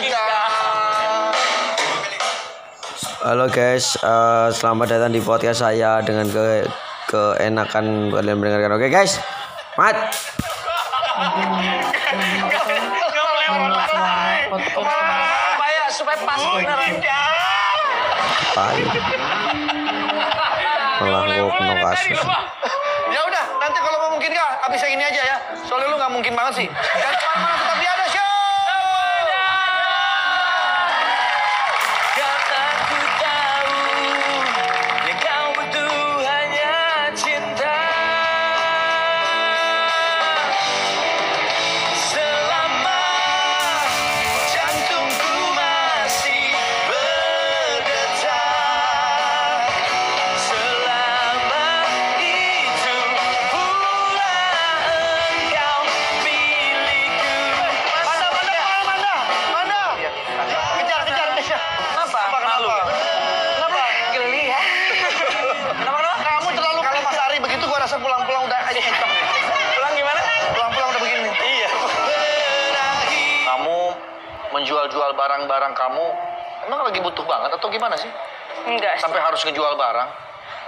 kita. Halo guys, eh, selamat datang di podcast saya dengan ke keenakan kalian mendengarkan. Oke guys, mat. Supaya pas. Malah gua kena kasus. Ya udah, nanti kalau mau mungkin kah, abis ini aja ya. Soalnya lu nggak mungkin banget sih. Dan ke mana-mana tetap menjual-jual barang-barang kamu emang lagi butuh banget atau gimana sih? Enggak, Sampai harus ngejual barang?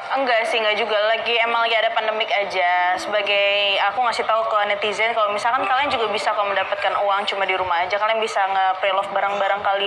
enggak sih, enggak juga. Lagi emang lagi ada pandemik aja. Sebagai aku ngasih tahu ke netizen kalau misalkan kalian juga bisa kok mendapatkan uang cuma di rumah aja. Kalian bisa nge-pre-love barang-barang kalian